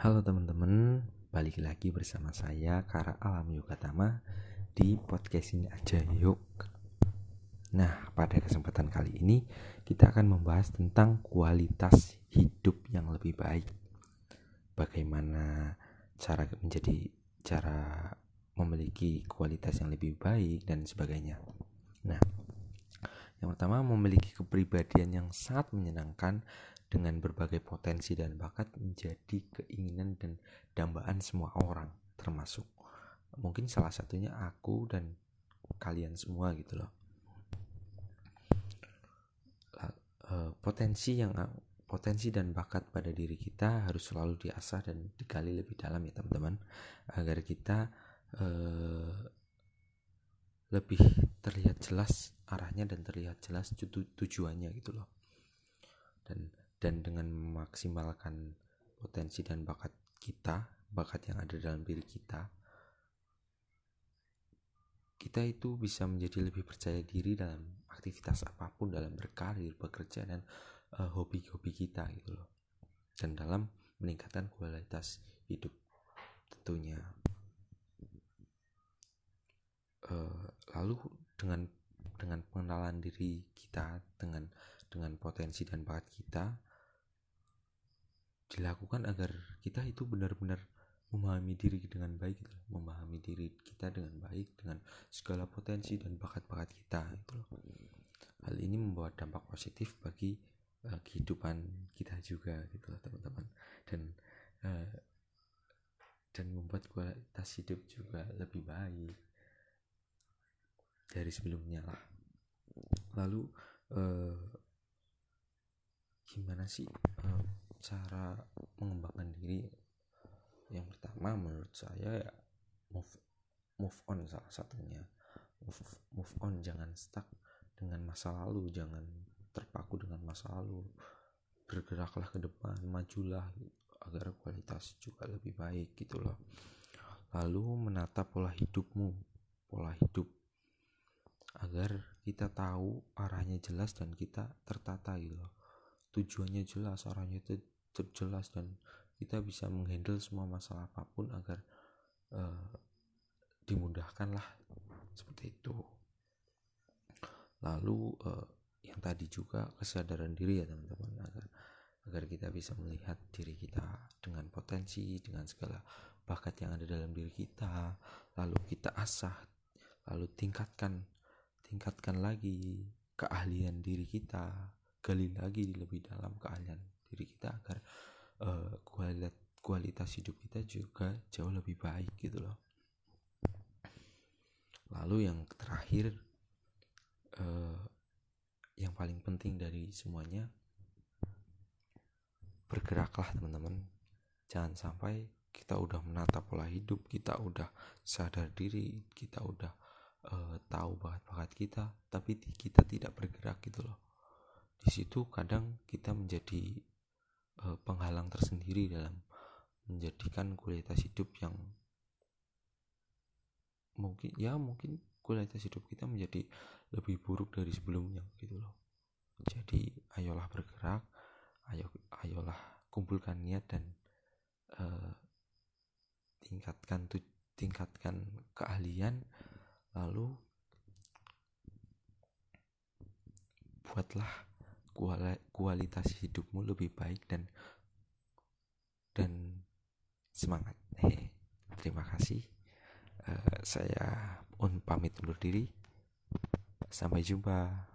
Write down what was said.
Halo teman-teman, balik lagi bersama saya Kara Alam Yugatama di podcast ini aja yuk. Nah, pada kesempatan kali ini kita akan membahas tentang kualitas hidup yang lebih baik. Bagaimana cara menjadi cara memiliki kualitas yang lebih baik dan sebagainya. Nah, yang pertama memiliki kepribadian yang sangat menyenangkan dengan berbagai potensi dan bakat menjadi keinginan dan dambaan semua orang termasuk mungkin salah satunya aku dan kalian semua gitu loh. Eh, potensi yang potensi dan bakat pada diri kita harus selalu diasah dan digali lebih dalam ya teman-teman agar kita uh, lebih terlihat jelas arahnya dan terlihat jelas tujuannya gitu loh. Dan dan dengan memaksimalkan potensi dan bakat kita, bakat yang ada dalam diri kita, kita itu bisa menjadi lebih percaya diri dalam aktivitas apa pun dalam berkarir, bekerja dan uh, hobi-hobi kita gitu loh. Dan dalam meningkatkan kualitas hidup tentunya. Uh, lalu dengan dengan pengenalan diri kita dengan dengan potensi dan bakat kita dilakukan agar kita itu benar-benar memahami diri dengan baik gitu memahami diri kita dengan baik dengan segala potensi dan bakat-bakat kita itu loh. Hal ini membawa dampak positif bagi uh, kehidupan kita juga gitu loh teman-teman. Dan uh, dan membuat kualitas hidup juga lebih baik dari sebelumnya lah. Lalu uh, gimana sih cara mengembangkan diri? Yang pertama menurut saya ya move move on salah satunya. Move move on jangan stuck dengan masa lalu jangan terpaku dengan masa lalu. Bergeraklah ke depan majulah agar kualitas juga lebih baik gitu loh. Lalu menata pola hidupmu pola hidup. Agar kita tahu arahnya jelas dan kita tertata gitu loh tujuannya jelas arahnya itu terjelas dan kita bisa menghandle semua masalah apa pun agar uh, dimudahkan lah seperti itu. Lalu uh, yang tadi juga kesadaran diri ya teman-teman agar agar kita bisa melihat diri kita dengan potensi dengan segala bakat yang ada dalam diri kita lalu kita asah lalu tingkatkan tingkatkan lagi keahlian diri kita gali lagi lebih dalam keahlian diri kita agar uh, kualitas kualitas hidup kita juga jauh lebih baik gitu loh. Lalu yang terakhir uh, yang paling penting dari semuanya bergeraklah teman-teman. Jangan sampai kita udah menata pola hidup kita udah sadar diri kita udah uh, tahu bakat-bakat kita tapi kita tidak bergerak gitu loh di situ kadang kita menjadi uh, penghalang tersendiri dalam menjadikan kualitas hidup yang mungkin ya mungkin kualitas hidup kita menjadi lebih buruk dari sebelumnya gitu loh. Jadi ayolah bergerak ayo ayolah kumpulkan niat dan uh, tingkatkan tuh tingkatkan keahlian lalu buatlah kualitas hidupmu lebih baik dan dan semangat. Hehe. Terima kasih. Uh, saya un pamit undur diri. Sampai jumpa.